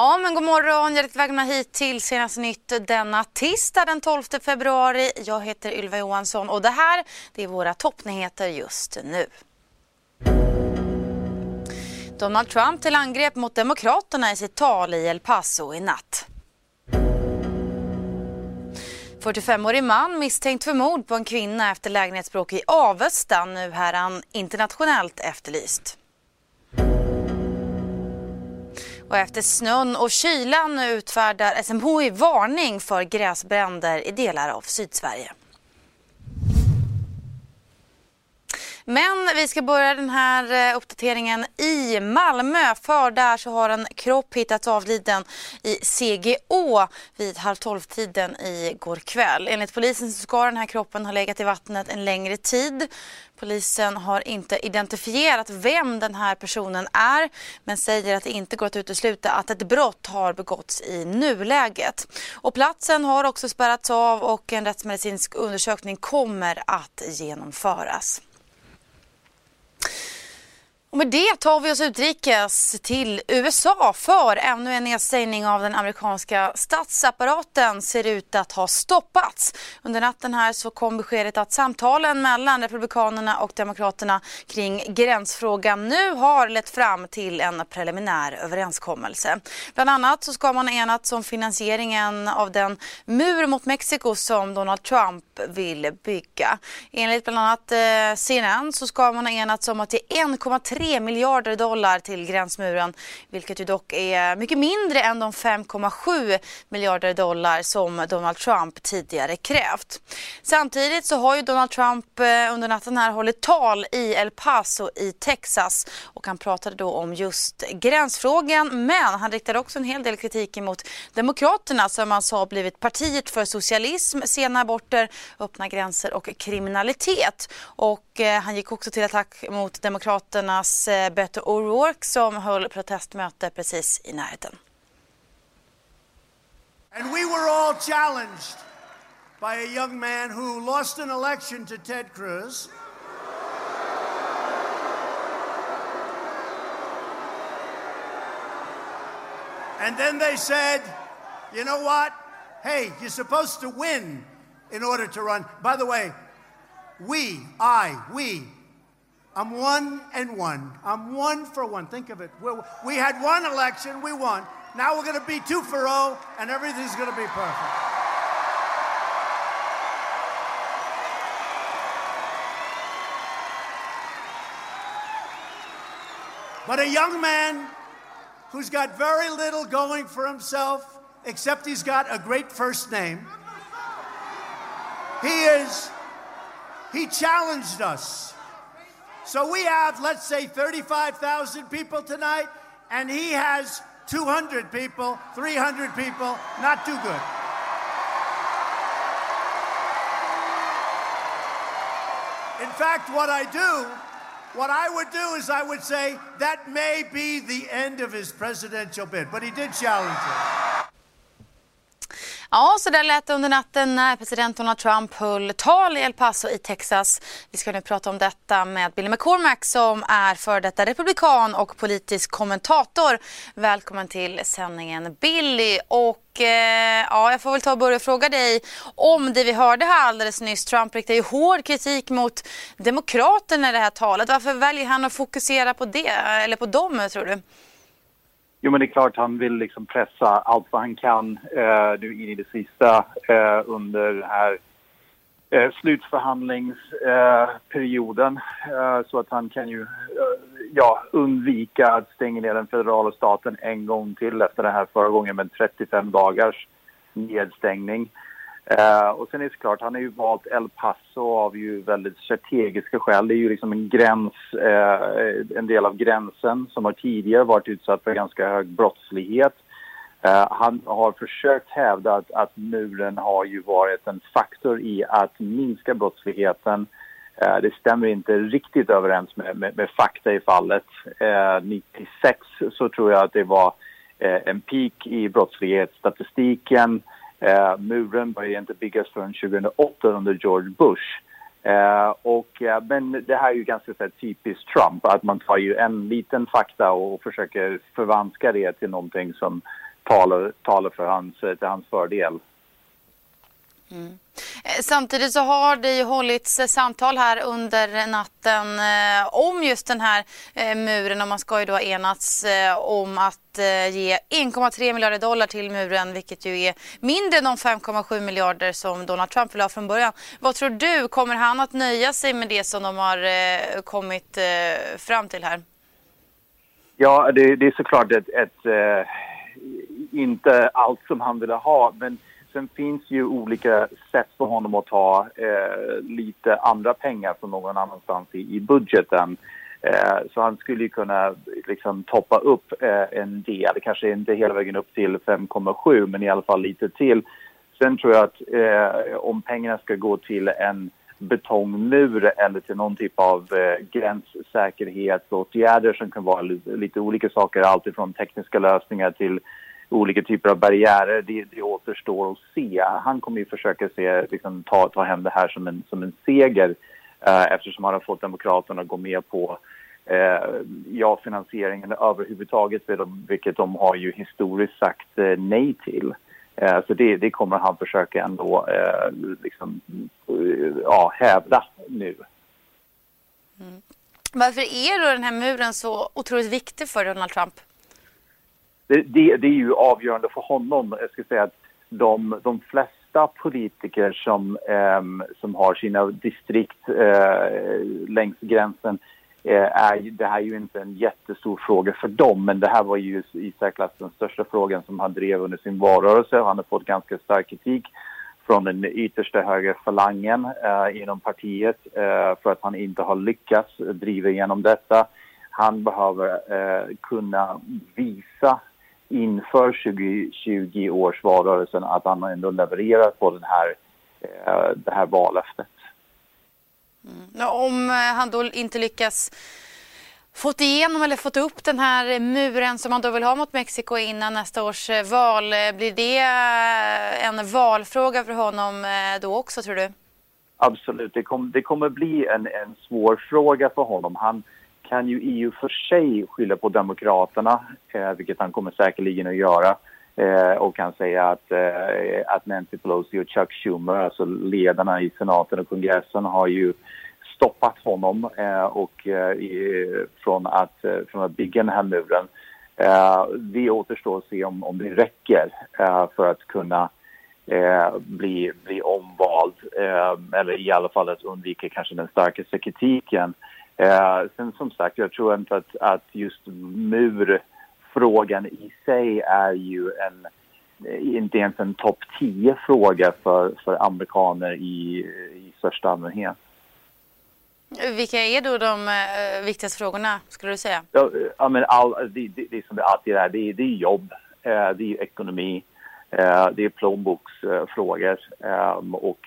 Ja, men god morgon. Hjärtligt välkomna hit till Senaste nytt denna tisdag den 12 februari. Jag heter Ylva Johansson och det här det är våra toppnyheter just nu. Donald Trump till angrepp mot Demokraterna i sitt tal i El Paso i natt. 45-årig man misstänkt för mord på en kvinna efter lägenhetsbråk i Avesta. Nu är han internationellt efterlyst. Och efter snön och kylan utfärdar SMHI varning för gräsbränder i delar av Sydsverige. Men vi ska börja den här eh, uppdateringen i Malmö för där så har en kropp hittats avliden i CGO vid halv tolv-tiden igår kväll. Enligt polisen så ska den här kroppen ha legat i vattnet en längre tid. Polisen har inte identifierat vem den här personen är men säger att det inte går att utesluta att ett brott har begåtts i nuläget. Och platsen har också spärrats av och en rättsmedicinsk undersökning kommer att genomföras. Och med det tar vi oss utrikes till USA för ännu en nedstängning av den amerikanska statsapparaten ser ut att ha stoppats. Under natten här så kom beskedet att samtalen mellan Republikanerna och Demokraterna kring gränsfrågan nu har lett fram till en preliminär överenskommelse. Bland annat så ska man enats om finansieringen av den mur mot Mexiko som Donald Trump vill bygga. Enligt bland annat eh, CNN så ska man ha enats om att ge 1,3 3 miljarder dollar till gränsmuren vilket ju dock är mycket mindre än de 5,7 miljarder dollar som Donald Trump tidigare krävt. Samtidigt så har ju Donald Trump eh, under natten här hållit tal i El Paso i Texas och han pratade då om just gränsfrågan men han riktade också en hel del kritik mot Demokraterna som alltså han sa blivit partiet för socialism, sena aborter öppna gränser och kriminalitet. Och eh, han gick också till attack mot Demokraternas eh, Beto O'Rourke som höll protestmöte precis i närheten. And we were all challenged by a young man who lost an election to Ted Cruz. And then they said, you know what? Hey, you're supposed to win in order to run. By the way, we, I, we, I'm one and one. I'm one for one. Think of it. We're, we had one election, we won. Now we're going to be two for oh, and everything's going to be perfect. But a young man who's got very little going for himself, except he's got a great first name. He is, he challenged us. So we have, let's say, 35,000 people tonight, and he has 200 people, 300 people, not too good. In fact, what I do, what I would do is I would say that may be the end of his presidential bid, but he did challenge it. Ja, så där lät det under natten när president Donald Trump höll tal i El Paso i Texas. Vi ska nu prata om detta med Billy McCormack som är för detta republikan och politisk kommentator. Välkommen till sändningen Billy. Och eh, ja, jag får väl ta och börja fråga dig om det vi hörde här alldeles nyss. Trump riktar ju hård kritik mot Demokraterna i det här talet. Varför väljer han att fokusera på det, eller på dem tror du? Jo, men det är klart han vill liksom pressa allt vad han kan eh, nu in i det sista eh, under den här eh, slutförhandlingsperioden eh, så att han kan ju eh, ja, undvika att stänga ner den federala staten en gång till efter det här förra gången med 35 dagars nedstängning. Eh, och sen är det såklart, han har ju valt El Paso av ju väldigt strategiska skäl. Det är ju liksom en gräns, eh, en del av gränsen som har tidigare varit utsatt för ganska hög brottslighet. Eh, han har försökt hävda att, att muren har ju varit en faktor i att minska brottsligheten. Eh, det stämmer inte riktigt överens med, med, med fakta i fallet. Eh, 96 så tror jag att det var eh, en peak i brottslighetsstatistiken. Eh, muren började inte byggas förrän 2008 under George Bush. Eh, och, eh, men det här är ju ganska så här, typiskt Trump, att man tar ju en liten fakta och försöker förvanska det till någonting som talar, talar för hans, eh, till hans fördel. Mm. Eh, samtidigt så har det ju hållits eh, samtal här under natten eh, om just den här muren och man ska ju då ha enats om att ge 1,3 miljarder dollar till muren vilket ju är mindre än de 5,7 miljarder som Donald Trump vill ha från början. Vad tror du, kommer han att nöja sig med det som de har kommit fram till här? Ja, det, det är såklart ett, ett, ett, inte allt som han ville ha men Sen finns ju olika sätt för honom att ta eh, lite andra pengar från någon annanstans i, i budgeten. Eh, så han skulle ju kunna liksom toppa upp eh, en del, kanske inte hela vägen upp till 5,7 men i alla fall lite till. Sen tror jag att eh, om pengarna ska gå till en betongmur eller till någon typ av eh, gränssäkerhetsåtgärder som kan vara lite, lite olika saker, alltifrån tekniska lösningar till olika typer av barriärer, det, det återstår att se. Han kommer ju försöka se, liksom, ta, ta hem det här som en, som en seger eh, eftersom han har fått Demokraterna att gå med på eh, ja, finansieringen överhuvudtaget, vilket de har ju historiskt sagt eh, nej till. Eh, så det, det, kommer han försöka ändå eh, liksom, eh, ja, hävda nu. Mm. Varför är då den här muren så otroligt viktig för Donald Trump? Det, det, det, är ju avgörande för honom. Jag skulle säga att de, de flesta politiker som, eh, som har sina distrikt eh, längs gränsen eh, är, det här är ju inte en jättestor fråga för dem men det här var ju i särklass den största frågan som han drev under sin valrörelse. Han har fått ganska stark kritik från den yttersta högerfalangen eh, inom partiet eh, för att han inte har lyckats driva igenom detta. Han behöver eh, kunna visa inför 2020 års valrörelsen att han ändå levererat på den här, eh, det här vallöftet. Mm. Om eh, han då inte lyckas fått igenom eller fått upp den här muren som man då vill ha mot Mexiko innan nästa års eh, val. Blir det en valfråga för honom då också tror du? Absolut, det, kom, det kommer bli en, en svår fråga för honom. Han, kan ju EU för sig skylla på Demokraterna, eh, vilket han kommer säkerligen att göra eh, och kan säga att, eh, att Nancy Pelosi och Chuck Schumer, alltså ledarna i senaten och kongressen, har ju stoppat honom eh, och, eh, från, att, eh, från att bygga den här muren. Eh, det återstår att se om, om det räcker eh, för att kunna eh, bli, bli omvald eller i alla fall att undvika kanske den starkaste kritiken Eh, sen som sagt, jag tror inte att, att just murfrågan i sig är ju en inte ens en topp 10-fråga för, för amerikaner i, i största allmänhet. Vilka är då de uh, viktigaste frågorna, skulle du säga? Ja, ja men all, det, det, det som det alltid är, det, det är jobb, uh, det är ekonomi, uh, det är plånboksfrågor um, och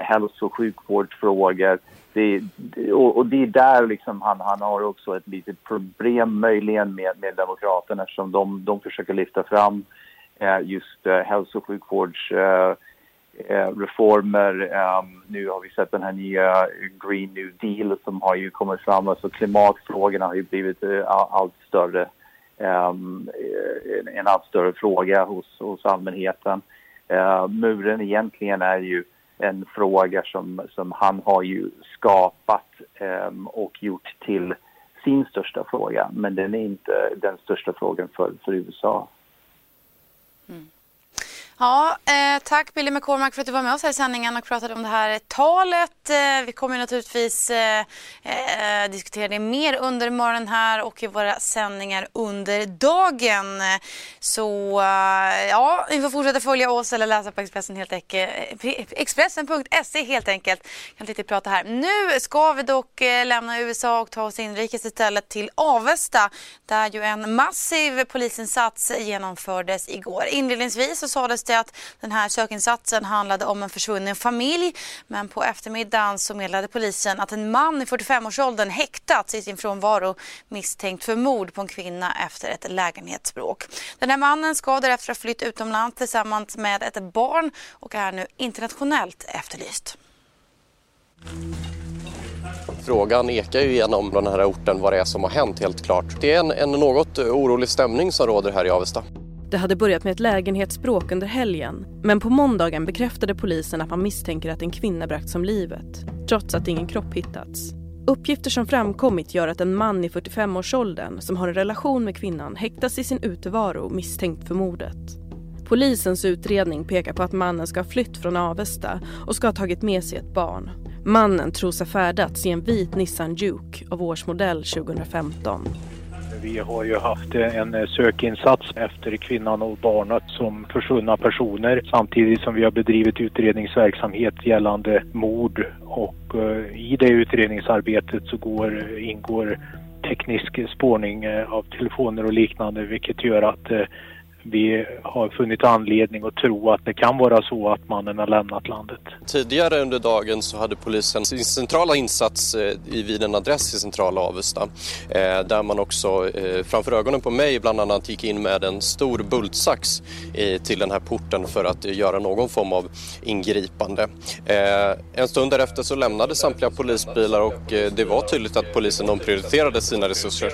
hälso och sjukvårdsfrågor det, och, och, det är där liksom han, han har också ett litet problem möjligen med, med Demokraterna eftersom de, de försöker lyfta fram eh, just eh, hälso och sjukvårdsreformer. Eh, um, nu har vi sett den här nya Green New Deal som har ju kommit fram. Alltså klimatfrågorna har ju blivit eh, allt större. Um, en allt större fråga hos, hos allmänheten. Ehm, muren egentligen är ju en fråga som, som han har ju skapat um, och gjort till sin största fråga. Men den är inte den största frågan för, för USA. Mm. Ja, eh, tack Billy McCormack för att du var med oss här i sändningen och pratade om det här talet Eh, vi kommer naturligtvis eh, eh, diskutera det mer under morgonen här och i våra sändningar under dagen. Så eh, ja, ni får fortsätta följa oss eller läsa på Expressen helt enkelt. Eh, Expressen.se helt enkelt. Jag kan lite prata här. Nu ska vi dock eh, lämna USA och ta oss inrikes istället till Avesta där ju en massiv polisinsats genomfördes igår. Inledningsvis så sades det att den här sökinsatsen handlade om en försvunnen familj men på eftermiddagen så meddelade polisen att en man i 45-årsåldern häktats i sin frånvaro misstänkt för mord på en kvinna efter ett lägenhetsbråk. Den här mannen ska därefter ha flytt utomlands tillsammans med ett barn och är nu internationellt efterlyst. Frågan ekar ju genom den här orten vad det är som har hänt helt klart. Det är en, en något orolig stämning som råder här i Avesta. Det hade börjat med ett lägenhetsbråk under helgen men på måndagen bekräftade polisen att man misstänker att en kvinna bragts om livet trots att ingen kropp hittats. Uppgifter som framkommit gör att en man i 45-årsåldern som har en relation med kvinnan häktas i sin utevaro misstänkt för mordet. Polisens utredning pekar på att mannen ska ha flytt från Avesta och ska ha tagit med sig ett barn. Mannen tros ha färdats i en vit Nissan Juke av årsmodell 2015. Vi har ju haft eh, en eh, sökinsats efter kvinnan och barnet som försvunna personer samtidigt som vi har bedrivit utredningsverksamhet gällande mord. Och eh, i det utredningsarbetet så går, ingår teknisk spårning av telefoner och liknande vilket gör att vi har funnit anledning att tro att det kan vara så att mannen har lämnat landet. Tidigare under dagen så hade polisen sin centrala insats eh, vid en adress i centrala Avesta eh, där man också eh, framför ögonen på mig bland annat gick in med en stor bultsax till den här porten för att göra någon form av ingripande. En stund därefter så lämnade samtliga polisbilar och det var tydligt att polisen omprioriterade sina resurser.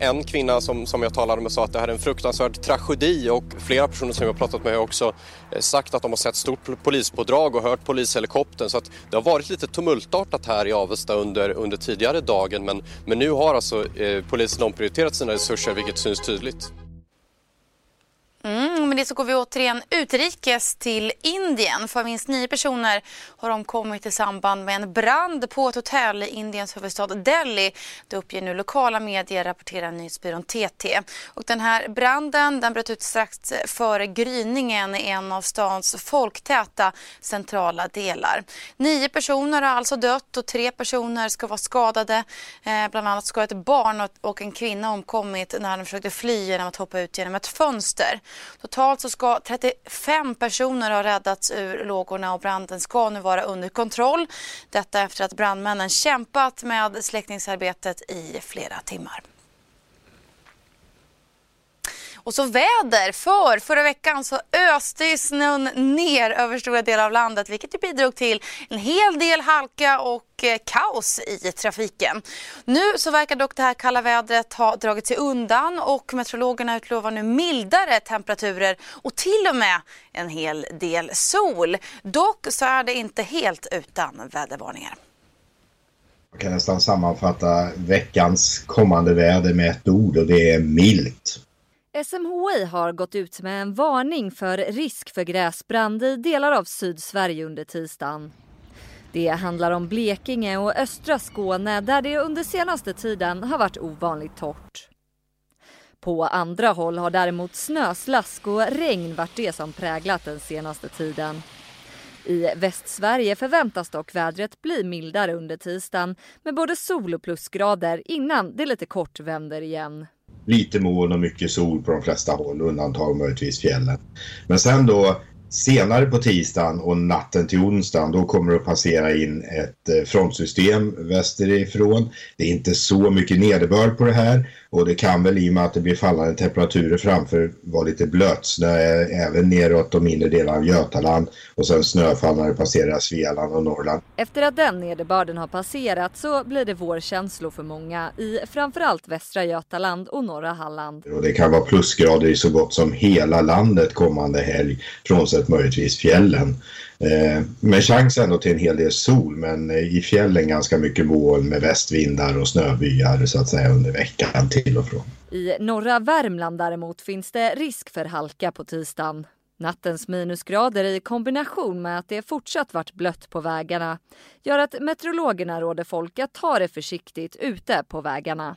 En kvinna som, som jag talade med sa att det här är en fruktansvärd tragedi och flera personer som jag har pratat med har också eh, sagt att de har sett stort polispådrag och hört polishelikoptern så att det har varit lite tumultartat här i Avesta under, under tidigare dagen men, men nu har alltså eh, polisen omprioriterat sina resurser vilket syns tydligt. Med det så går vi återigen utrikes till Indien. För minst nio personer har omkommit i samband med en brand på ett hotell i Indiens huvudstad Delhi. Det uppger nu lokala medier, rapporterar nyhetsbyrån TT. Och den här branden den bröt ut strax före gryningen i en av stans folktäta centrala delar. Nio personer har alltså dött och tre personer ska vara skadade. Eh, bland annat ska ett barn och en kvinna omkommit när de försökte fly genom att hoppa ut genom ett fönster. Totalt så ska 35 personer ha räddats ur lågorna och branden ska nu vara under kontroll. Detta efter att brandmännen kämpat med släckningsarbetet i flera timmar. Och så väder, för förra veckan så öste snön ner över stora delar av landet vilket bidrog till en hel del halka och eh, kaos i trafiken. Nu så verkar dock det här kalla vädret ha dragit sig undan och meteorologerna utlovar nu mildare temperaturer och till och med en hel del sol. Dock så är det inte helt utan vädervarningar. Jag kan nästan sammanfatta veckans kommande väder med ett ord och det är milt. SMHI har gått ut med en varning för risk för gräsbrand i delar av Sydsverige under tisdagen. Det handlar om Blekinge och östra Skåne där det under senaste tiden har varit ovanligt torrt. På andra håll har däremot snöslask och regn varit det som präglat den senaste tiden. I Västsverige förväntas dock vädret bli mildare under tisdagen med både sol och plusgrader innan det lite kort vänder igen lite moln och mycket sol på de flesta håll, undantag möjligtvis fjällen. Men sen då senare på tisdagen och natten till onsdagen då kommer det att passera in ett eh, frontsystem västerifrån. Det är inte så mycket nederbörd på det här och det kan väl i och med att det blir fallande temperaturer framför vara lite blötsnö även neråt de inre delarna av Götaland och sen snöfall när det passerar Svealand och Norrland. Efter att den nederbörden har passerat så blir det vårkänslor för många i framförallt västra Götaland och norra Halland. Och det kan vara plusgrader i så gott som hela landet kommande helg frånsett möjligtvis fjällen. Eh, med chans ändå till en hel del sol men eh, i fjällen ganska mycket moln med västvindar och snöbyar så att säga under veckan till och från. I norra Värmland däremot finns det risk för halka på tisdagen. Nattens minusgrader i kombination med att det fortsatt varit blött på vägarna gör att meteorologerna råder folk att ta det försiktigt ute på vägarna.